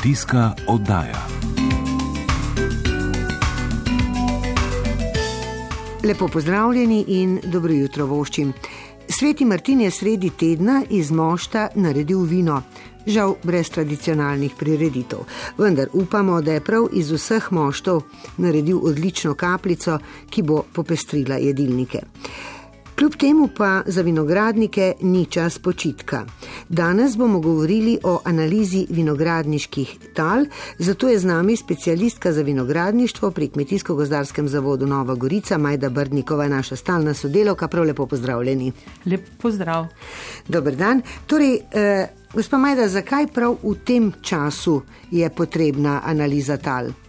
Kmetijska oddaja. Lepo pozdravljeni in dobro jutro voščim. Sveti Martin je sredi tedna iz mošta naredil vino, žal brez tradicionalnih prireditev. Vendar upamo, da je prav iz vseh moštov naredil odlično kapljico, ki bo popestrila jedilnike. Kljub temu pa za vinogradnike ni čas počitka. Danes bomo govorili o analizi vinogradniških tal, zato je z nami specialistka za vinogradništvo pri Kmetijsko-gozdarskem zavodu Nova Gorica, Majda Brdnikova, naša stalna sodelovka. Prav lepo pozdravljeni. Lep pozdrav. Dober dan. Torej, eh, gospa Majda, zakaj prav v tem času je potrebna analiza tal?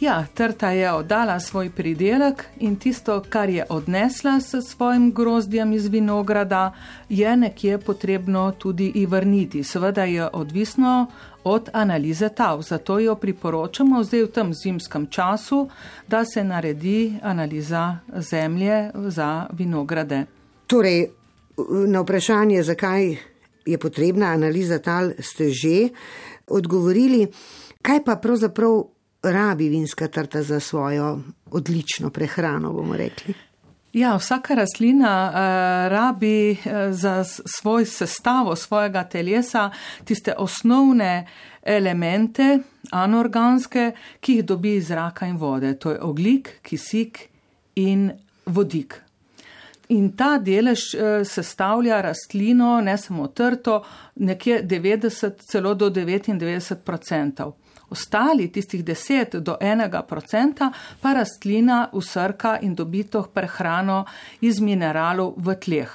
Ja, trta je oddala svoj pridelek in tisto, kar je odnesla s svojim grozdjem iz vinograda, je nekje potrebno tudi i vrniti. Seveda je odvisno od analize tav, zato jo priporočamo zdaj v tem zimskem času, da se naredi analiza zemlje za vinograde. Torej, na vprašanje, zakaj je potrebna analiza tal, ste že odgovorili. Kaj pa pravzaprav rabi vinska trta za svojo odlično prehrano, bomo rekli. Ja, vsaka rastlina uh, rabi uh, za svoj sestavo svojega telesa tiste osnovne elemente, anorganske, ki jih dobi iz zraka in vode. To je oglik, kisik in vodik. In ta delež uh, sestavlja rastlino, ne samo trto, nekje 90, celo do 99 odstotkov ostali tistih 10 do 1 procenta pa rastlina usrka in dobito prehrano iz mineralov v tleh.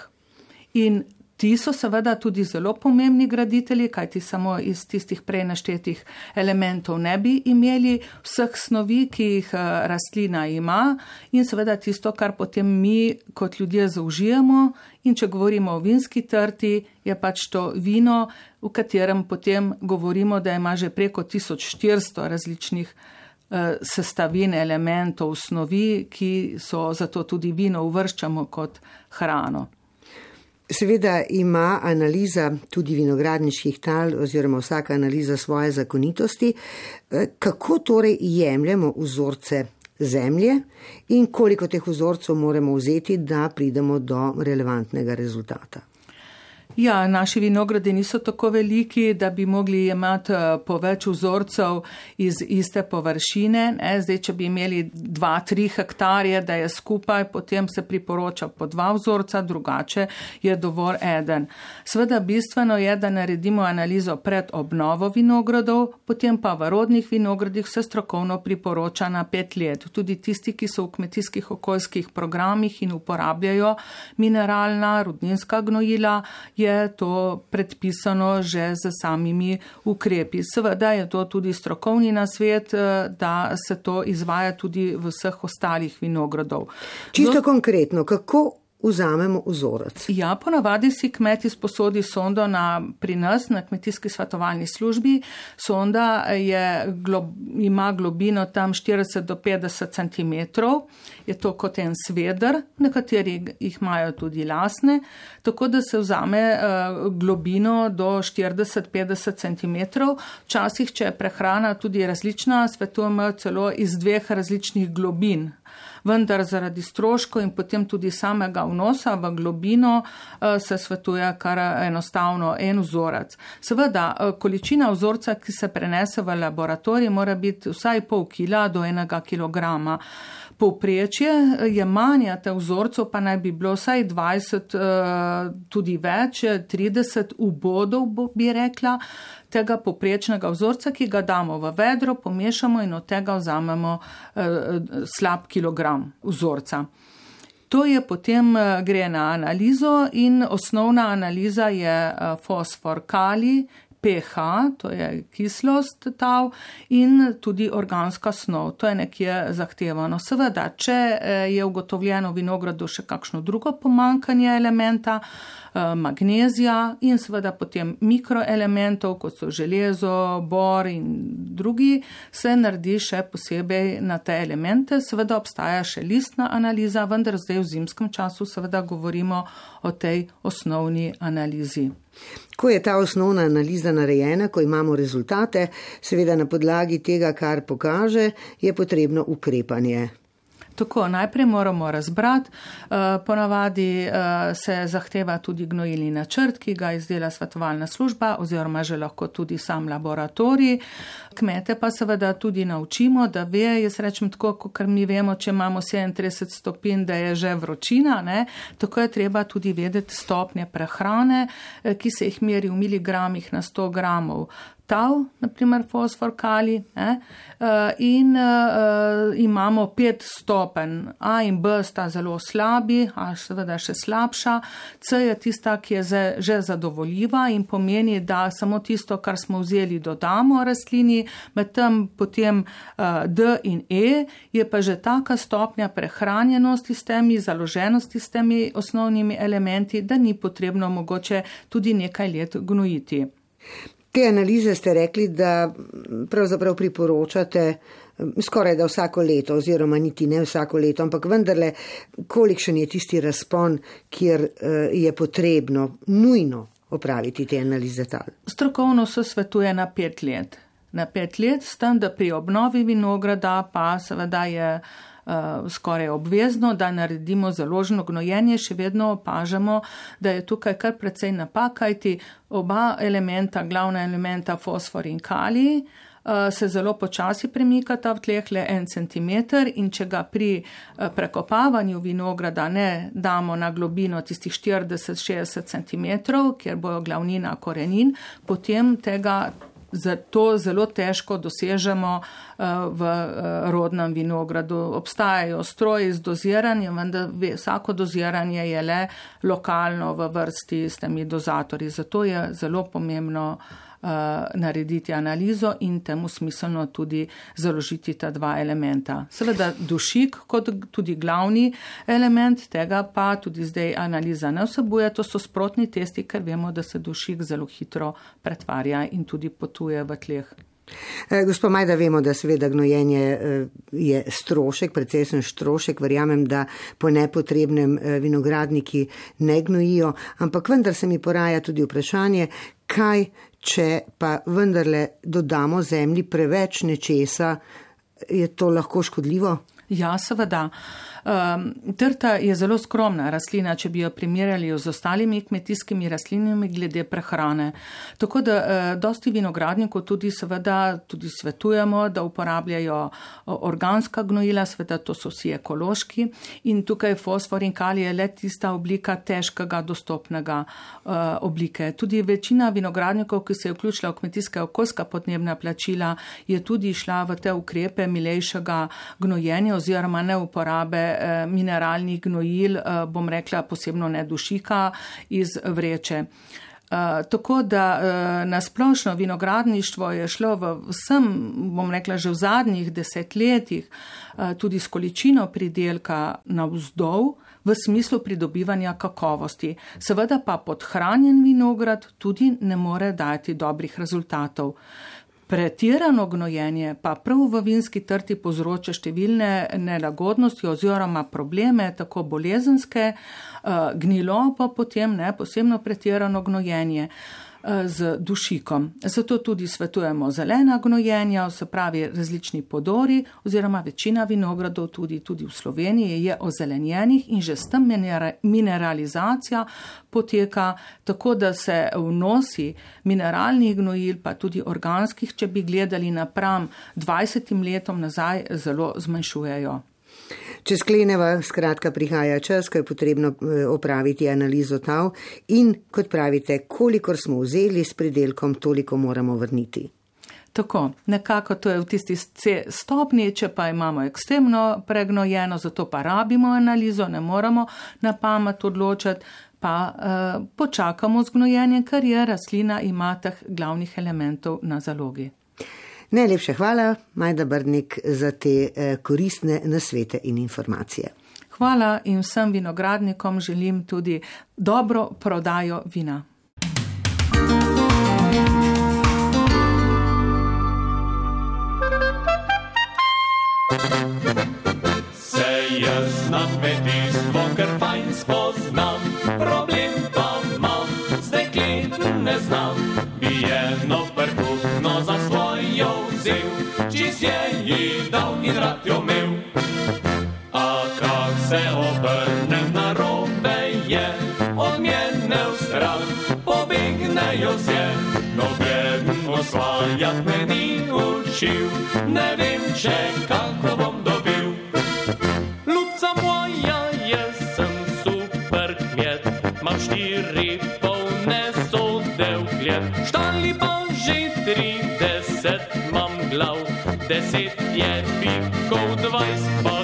In Ti so seveda tudi zelo pomembni graditelji, kajti samo iz tistih prej naštetih elementov ne bi imeli vseh snovi, ki jih eh, rastlina ima in seveda tisto, kar potem mi kot ljudje zaužijemo. In če govorimo o vinski trti, je pač to vino, v katerem potem govorimo, da ima že preko 1400 različnih eh, sestavin, elementov, snovi, ki so zato tudi vino uvrščamo kot hrano. Seveda ima analiza tudi vinogradniških tal oziroma vsaka analiza svoje zakonitosti. Eh, kako torej jemljemo vzorce zemlje in koliko teh vzorcev moramo vzeti, da pridemo do relevantnega rezultata? Ja, naši vinogradi niso tako veliki, da bi mogli imeti eh, po več vzorcev iz iste površine. Ne? Zdaj, če bi imeli 2-3 hektarje, da je skupaj, potem se priporoča po dva vzorca, drugače je dovolj eden. Sveda bistveno je, da naredimo analizo pred obnovo vinogradov, potem pa v rodnih vinogradih se strokovno priporoča na pet let. Tudi tisti, ki so v kmetijskih okoljskih programih in uporabljajo mineralna, rudninska gnojila, je to predpisano že z samimi ukrepi. Seveda je to tudi strokovni nasvet, eh, da se to izvaja tudi v vseh ostalih vinogradov. Čisto Do... konkretno, kako vzamemo vzorec. Ja, ponavadi si kmet izposodi sondo na, pri nas na kmetijski svetovalni službi. Sonda je, glob, ima globino tam 40 do 50 cm, je to kot en sveder, nekateri jih imajo tudi lasne, tako da se vzame uh, globino do 40-50 cm. Včasih, če je prehrana tudi različna, svetujemo celo iz dveh različnih globin vendar zaradi stroškov in potem tudi samega vnosa v globino eh, se svetuje kar enostavno en vzorec. Seveda, eh, količina vzorca, ki se prenese v laboratorij, mora biti vsaj pol kila do enega kilograma. Povprečje jemanja teh vzorcev pa naj bi bilo vsaj 20, eh, tudi več, 30 ubodov, bi rekla, tega poprečnega vzorca, ki ga damo v vedro, pomešamo in od tega vzamemo eh, slab kilogram vzorca. To je potem gre na analizo in osnovna analiza je fosfor kali, pH, to je kislost tav in tudi organska snov, to je nekje zahtevano. Seveda, če eh, je ugotovljeno v vinogradu še kakšno drugo pomankanje elementa, eh, magnezija in seveda potem mikroelementov, kot so železo, bor in drugi, se naredi še posebej na te elemente. Seveda obstaja še listna analiza, vendar zdaj v zimskem času seveda govorimo o tej osnovni analizi. Ko je ta osnovna analiza narejena, ko imamo rezultate, seveda na podlagi tega, kar pokaže, je potrebno ukrepanje. Tako, najprej moramo razbrati, uh, ponavadi uh, se zahteva tudi gnojilni načrt, ki ga izdela svetovalna služba oziroma že lahko tudi sam laboratorij. Kmete pa seveda tudi naučimo, da ve, jaz rečem tako, ker mi vemo, če imamo 37 stopinj, da je že vročina, ne? tako je treba tudi vedeti stopnje prehrane, eh, ki se jih meri v miligramih na 100 gramov tav, naprimer fosfor, kali, eh, in uh, imamo pet stopenj. A in B sta zelo slabi, A seveda še slabša. C je tista, ki je ze, že zadovoljiva in pomeni, da samo tisto, kar smo vzeli, dodamo rastlini, medtem potem uh, D in E je pa že taka stopnja prehranjenosti s temi, založenosti s temi osnovnimi elementi, da ni potrebno mogoče tudi nekaj let gnojiti. Te analize ste rekli, da pravzaprav priporočate skoraj da vsako leto, oziroma niti ne vsako leto, ampak vendarle, kolikšen je tisti razpon, kjer eh, je potrebno nujno opraviti te analize tal. Strokovno se svetuje na pet let. Na pet let, s tem, da pri obnovi vinograda pa seveda je. Eh, skoraj obvezno, da naredimo založno gnojenje, še vedno opažamo, da je tukaj kar precej napakajti oba elementa, glavna elementa fosfor in kalij eh, se zelo počasi premikata v tleh le en centimeter in če ga pri eh, prekopavanju vinograda ne damo na globino tistih 40-60 centimetrov, kjer bojo glavnina korenin, potem tega zato zelo težko dosežemo eh, v eh, rodnem vinogradu. Obstajajo stroji z doziranjem, vendar vsako doziranje je le lokalno v vrsti s temi dozatorji. Zato je zelo pomembno narediti analizo in temu smiselno tudi založiti ta dva elementa. Seveda dušik kot tudi glavni element tega pa tudi zdaj analiza ne vsebuje, to so sprotni testi, ker vemo, da se dušik zelo hitro pretvarja in tudi potuje v tleh. Eh, gospod Majda, vemo, da seveda gnojenje eh, je strošek, precejsen strošek. Verjamem, da po nepotrebnem vinogradniki ne gnojijo, ampak vendar se mi poraja tudi vprašanje, kaj če pa vendarle dodamo zemlji preveč nečesa, je to lahko škodljivo? Ja, seveda. Um, trta je zelo skromna rastlina, če bi jo primerjali z ostalimi kmetijskimi rastlinami glede prehrane. Tako da uh, dosti vinogradnikov tudi seveda tudi svetujemo, da uporabljajo organska gnojila, seveda to so vsi ekološki in tukaj fosfor in kalij je le tista oblika težkega dostopnega uh, oblike. Tudi večina vinogradnikov, ki se je vključila v kmetijska okoljska podnebna plačila, je tudi šla v te ukrepe milejšega gnojenja oziroma ne uporabe Eh, mineralnih gnojil, eh, bom rekla posebno ne dušika iz vreče. Uh, tako da uh, nasplošno vinogradništvo je šlo v vsem, bom rekla, že v zadnjih desetletjih uh, tudi s količino pridelka na vzdolj v smislu pridobivanja kakovosti. Seveda pa podhranjen vinograd tudi ne more dati dobrih rezultatov. Pretirano gnojenje pa prav v vinski trti povzroča številne nelagodnosti oziroma probleme, tako bolezenske, eh, gnilo pa potem ne posebno pretirano gnojenje. Eh, z dušikom. Zato tudi svetujemo zelena gnojenja, se pravi različni podori oziroma večina vinogradov tudi, tudi v Sloveniji je ozelenjenih in že s tem mineralizacija poteka tako, da se vnosi mineralnih gnojil, pa tudi organskih, če bi gledali napram 20 letom nazaj, zelo zmanjšujejo. Če skleneva, skratka, prihaja čas, ko je potrebno eh, opraviti analizo tav in, kot pravite, kolikor smo vzeli s pridelkom, toliko moramo vrniti. Tako, nekako to je v tisti stopni, če pa imamo ekstremno pregnojeno, zato pa rabimo analizo, ne moramo na pamet odločati, pa uh, počakamo z gnojenjem, ker je rastlina ima teh glavnih elementov na zalogi. Najlepša hvala, Majda Brnik, za te eh, koristne nasvete in informacije. Hvala in vsem vinogradnikom želim tudi dobro prodajo vina. Se jaz na kmetijstvo, dal in rad jo imel. A kak se obrne na robe je, od njene v stran, pobegnejo vse, noben osvajat me ni učil, ne vem, če kako bom dobil. Deset je pikov, dvajset pa krav.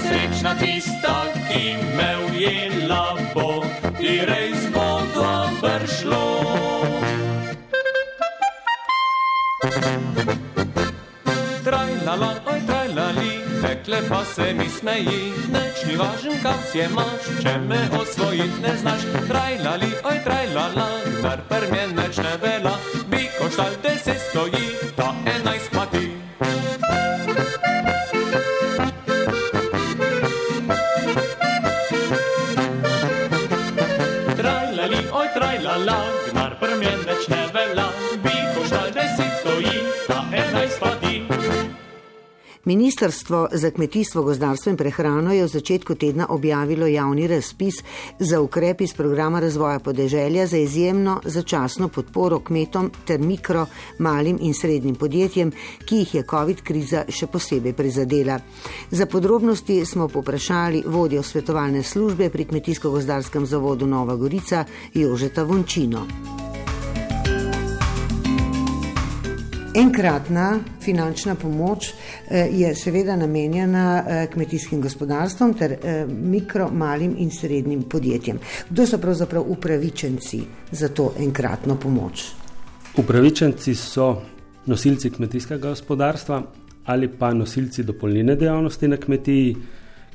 Srečna tista, ki me ujela bo, in res bo dobro šlo. Trajlala, oj trajlali, tekle pa se mi smeji, neč ni važen, kak si je maš, če me osvojit ne znaš. Trajlali, oj trajlala, dar per mje neč ne vela, bi koštal deset stoji, Ministrstvo za kmetijstvo, gozdarstvo in prehrano je v začetku tedna objavilo javni razpis za ukrep iz programa razvoja podeželja za izjemno začasno podporo kmetom ter mikro, malim in srednjim podjetjem, ki jih je COVID kriza še posebej prizadela. Za podrobnosti smo poprašali vodjo svetovalne službe pri Kmetijsko-gozdarskem zavodu Nova Gorica Jožeta Vončino. Enkratna finančna pomoč eh, je seveda namenjena eh, kmetijskim gospodarstvom ter eh, mikro, malim in srednjim podjetjem. Kdo so pravzaprav upravičenci za to enkratno pomoč? Upravičenci so nosilci kmetijskega gospodarstva ali pa nosilci dopolnilne dejavnosti na kmetiji,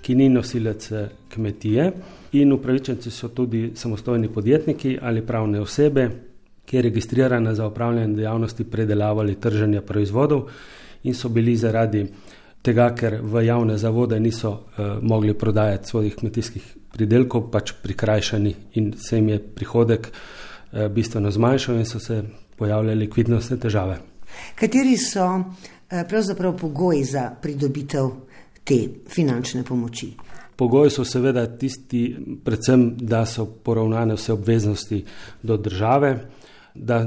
ki ni nosilec kmetije, in upravičenci so tudi samostojni podjetniki ali pravne osebe, ki je registrirana za upravljanje dejavnosti predelave ali trženja proizvodov in so bili zaradi tega, ker v javne zavode niso uh, mogli prodajati svojih kmetijskih pridelkov, pač prikrajšani in se jim je prihodek uh, bistveno zmanjšal in so se pojavljale likvidnostne težave. Kateri so eh, pravzaprav pogoji za pridobitev te finančne pomoči? Pogoji so seveda tisti, predvsem, da so poravnane vse obveznosti do države, da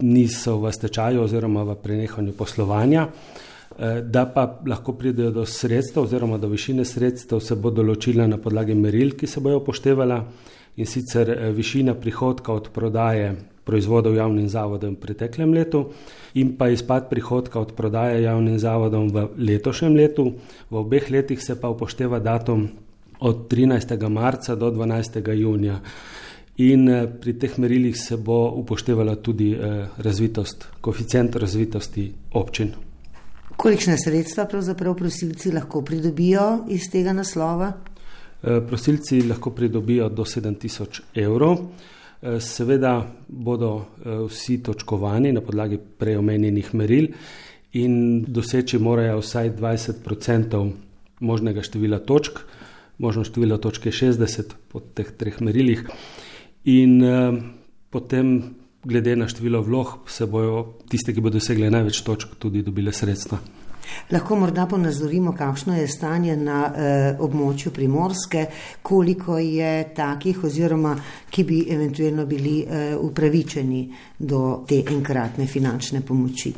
niso v stečaju oziroma v prenehanju poslovanja, eh, da pa lahko pridejo do sredstev oziroma do višine sredstev se bo določila na podlagi meril, ki se bojo upoštevala in sicer eh, višina prihodka od prodaje proizvodov javnim zavodom v preteklem letu in pa izpad prihodka od prodaje javnim zavodom v letošnjem letu. V obeh letih se pa upošteva datum od 13. marca do 12. junija. In eh, pri teh merilih se bo upoštevala tudi eh, razvitost, koeficient razvitosti občin. Kolikšne sredstva pravzaprav prosilci lahko pridobijo iz tega naslova? Eh, Prosilci lahko pridobijo do 7000 evrov. Seveda bodo vsi točkovani na podlagi preomenjenih meril in doseči morajo vsaj 20% možnega števila točk, možno število točk je 60 po teh treh merilih. In eh, potem, glede na število vlog, se bojo tiste, ki bodo dosegli največ točk, tudi dobile sredstva. Lahko morda ponazorimo, kakšno je stanje na eh, območju primorske, koliko je takih oziroma ki bi eventualno bili eh, upravičeni do te enkratne finančne pomoči.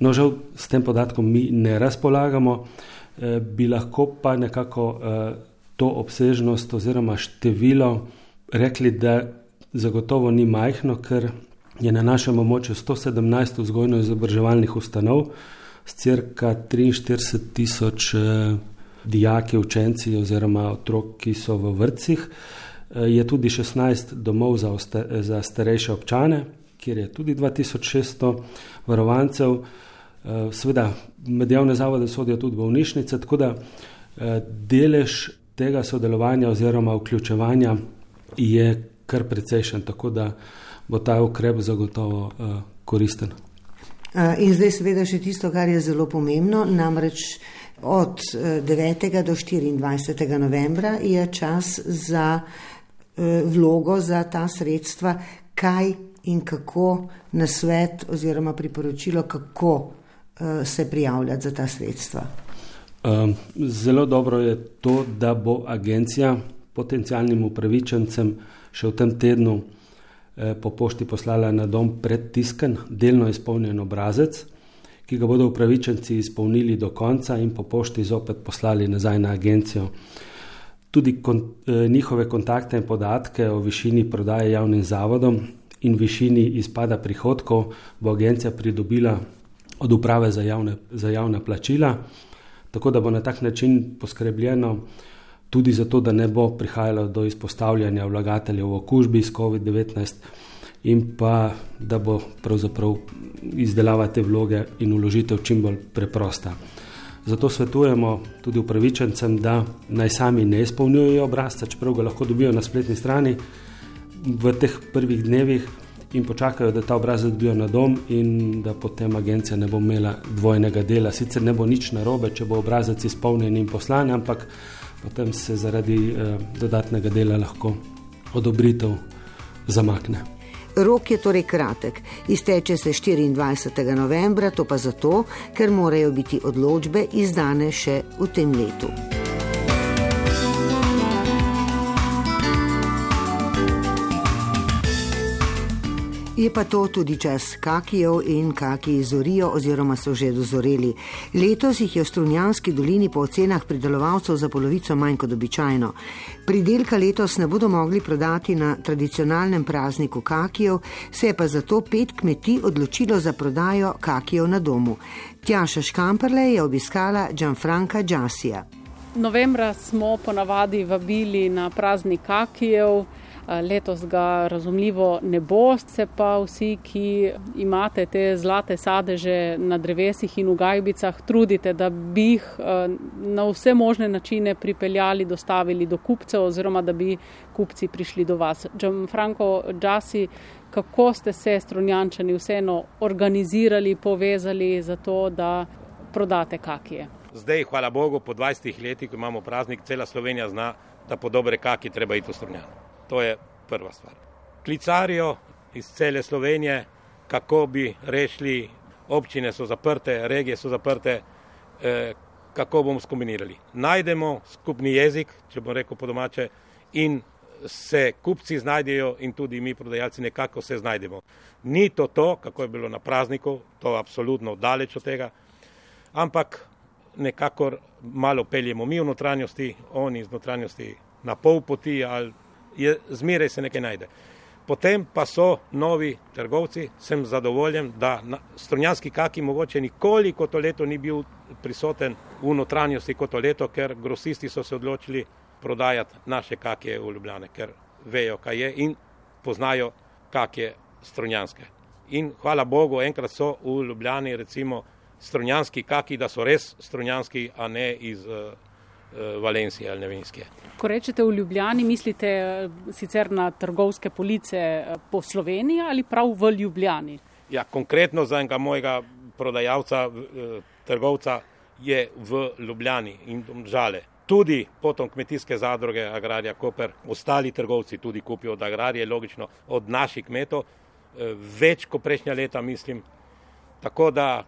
No, žal s tem podatkom mi ne razpolagamo, eh, bi lahko pa nekako eh, to obsežnost oziroma število rekli, da zagotovo ni majhno, ker je na našem območju 117 vzgojno-izobraževalnih ustanov s crka 43 tisoč eh, dijaki, učenci oziroma otrok, ki so v vrtcih. Eh, je tudi 16 domov za, osta, za starejše občane, kjer je tudi 2600 varovancev. Eh, Sveda, med javne zavode sodijo tudi bolnišnice, tako da delež tega sodelovanja oziroma vključevanja je kar precejšen, tako da bo ta ukrep zagotovo koristen. In zdaj seveda še tisto, kar je zelo pomembno, namreč od 9. do 24. novembra je čas za vlogo za ta sredstva, kaj in kako na svet oziroma priporočilo, kako se prijavljati za ta sredstva. Zelo dobro je to, da bo agencija potencijalnim upravičencem še v tem tednu Eh, po pošti poslala na dom predtiskan, delno izpolnjen obrazec, ki ga bodo upravičenci izpolnili do konca in po pošti zopet poslali nazaj na agencijo. Tudi kon, eh, njihove kontakte in podatke o višini prodaje javnim zavodom in višini izpada prihodkov bo agencija pridobila od uprave za javne, za javne plačila, tako da bo na tak način poskrbljeno, tudi zato, da ne bo prihajalo do izpostavljanja vlagateljev v okužbi s COVID-19 in pa da bo pravzaprav izdelava te vloge in uložitev čim bolj preprosta. Zato svetujemo tudi upravičencem, da naj sami ne izpolnjujejo obrazca, čeprav ga lahko dobijo na spletni strani v teh prvih dnevih in počakajo, da ta obrazec dobijo na dom in da potem agencija ne bo imela dvojnega dela. Sicer ne bo nič narobe, če bo obrazec izpolnjen in poslan, ampak potem se zaradi eh, dodatnega dela lahko odobritev zamakne. Rok je torej kratek, izteče se 24. novembra, to pa zato, ker morajo biti odločbe izdane še v tem letu. Je pa to tudi čas kakijev in kaki zorijo oziroma so že dozoreli. Letos jih je v Strunjanski dolini po ocenah pridelovalcev za polovico manj kot običajno. Pridelka letos ne bodo mogli prodati na tradicionalnem prazniku kakijev, se je pa zato pet kmetij odločilo za prodajo kakijev na domu. Tjaša Škamperle je obiskala Gianfranca Džasija. Novembra smo ponavadi vabili na praznik kakijev. Letos ga razumljivo ne bo, se pa vsi, ki imate te zlate sadeže na drevesih in v gajbicah, trudite, da bi jih na vse možne načine pripeljali, dostavili do kupcev oziroma da bi kupci prišli do vas. Franko Džasi, kako ste se strunjančani vseeno organizirali, povezali za to, da prodate kakije? Zdaj, hvala Bogu, po 20 letih, ko imamo praznik, cela Slovenija zna, da po dobre kaki treba iti v strunjano. To je prva stvar. Klicarijo iz cele Slovenije, kako bi rešili, občine so zaprte, regije so zaprte, eh, kako bomo skombinirali. Najdemo skupni jezik, če bom rekel po domače, in se kupci znajdejo, in tudi mi, prodajalci, nekako se znajdemo. Ni to to, kako je bilo na prazniku, to je absolutno daleč od tega, ampak nekako malo peljemo mi v notranjosti, oni iz notranjosti na pol poti ali je zmeraj se nekaj najde. Potem pa so novi trgovci, sem zadovoljen, da strunjanski kaki mogoče nikoli kot to leto ni bil prisoten v notranjosti kot to leto, ker grosisti so se odločili prodajati naše kakije v Ljubljane, ker vejo, kaj je in poznajo kakije strunjanske. In hvala Bogu, enkrat so v Ljubljani recimo strunjanski kaki, da so res strunjanski, a ne iz uh, Valencije ali Nevinske. Ko rečete v Ljubljani, mislite eh, sicer na trgovske police eh, po Sloveniji ali prav v Ljubljani? Ja, konkretno za enega mojega prodajalca, trgovca je v Ljubljani in žale. Tudi potom kmetijske zadruge Agrarija Koper, ostali trgovci tudi kupijo od Agrarije, logično od naših kmetov, več kot prejšnja leta mislim. Tako da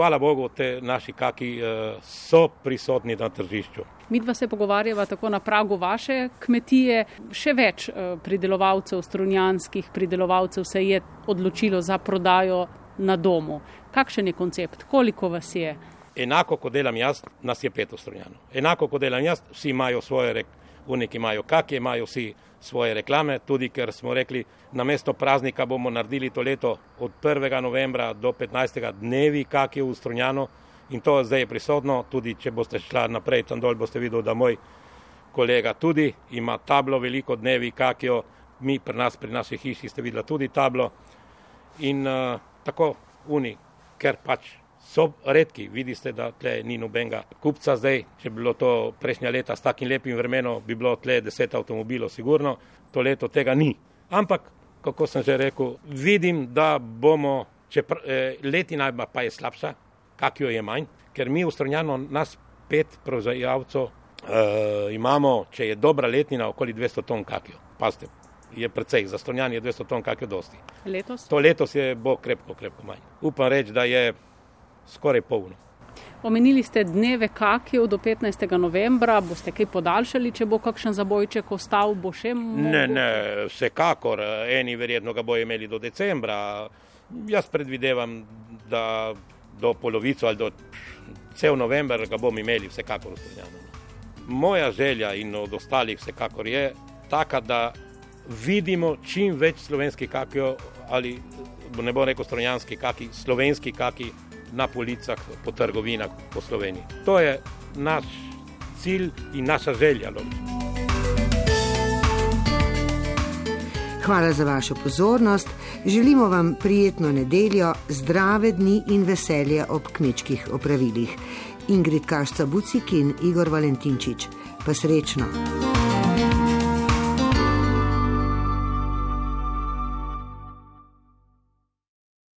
hvala Bogu, te naši kaki uh, so prisotni na tržišču. Mi dva se pogovarjava tako na pragu vaše kmetije. Še več uh, pridelovalcev, strunjanskih pridelovalcev se je odločilo za prodajo na domu. Kakšen je koncept, koliko vas je? Enako kot delam jaz, nas je pet ustrunjano. Enako kot delam jaz, vsi imajo svoje rek, uniki imajo kakje, imajo vsi svoje reklame, tudi ker smo rekli, na mesto praznika bomo naredili to leto od 1. novembra do 15. dnevi kakje ustrunjano in to zdaj je prisotno, tudi če boste šla naprej tam dol, boste videli, da moj kolega tudi ima tablo veliko dnevi kakjo, mi pri nas, pri naši hiši ste videla tudi tablo in uh, tako uni, ker pač so redki. Vidite, da tle ni nobenega kupca zdaj. Če bi bilo to prejšnja leta s takim lepim vremenom, bi bilo tle deset avtomobilov, sigurno. To leto tega ni. Ampak, kako sem že rekel, vidim, da bomo, če eh, letina pa je slabša, kak jo je manj, ker mi v Strunjanu nas pet proizvajalcev eh, imamo, če je dobra letina, okoli 200 ton kakjo. Pazite, je precej, za Strunjan je 200 ton kakjo dosti. Letos? To letos je bo krepko, krepko manj. Upam reči, da je skoraj polno. Omenili ste dneve kakijev do 15. novembra, boste kaj podaljšali, če bo kakšen zabojček ostal, bo še mogo? Ne, ne, vsekakor, eni verjetno ga bojo imeli do decembra. Jaz predvidevam, da do polovico ali do cel november ga bomo imeli vsekakor ustvarjeno. Moja želja in od ostalih vsekakor je taka, da vidimo čim več slovenskih kakijev ali ne bo rekel strojanski kaki, slovenski kaki na policah, po trgovinah po Sloveniji. To je naš cilj in naša želja. Hvala za vašo pozornost. Želimo vam prijetno nedeljo, zdrave dni in veselje ob kmečkih opravilih. Ingrid Kašca Bucik in Igor Valentinčič. Pa srečno!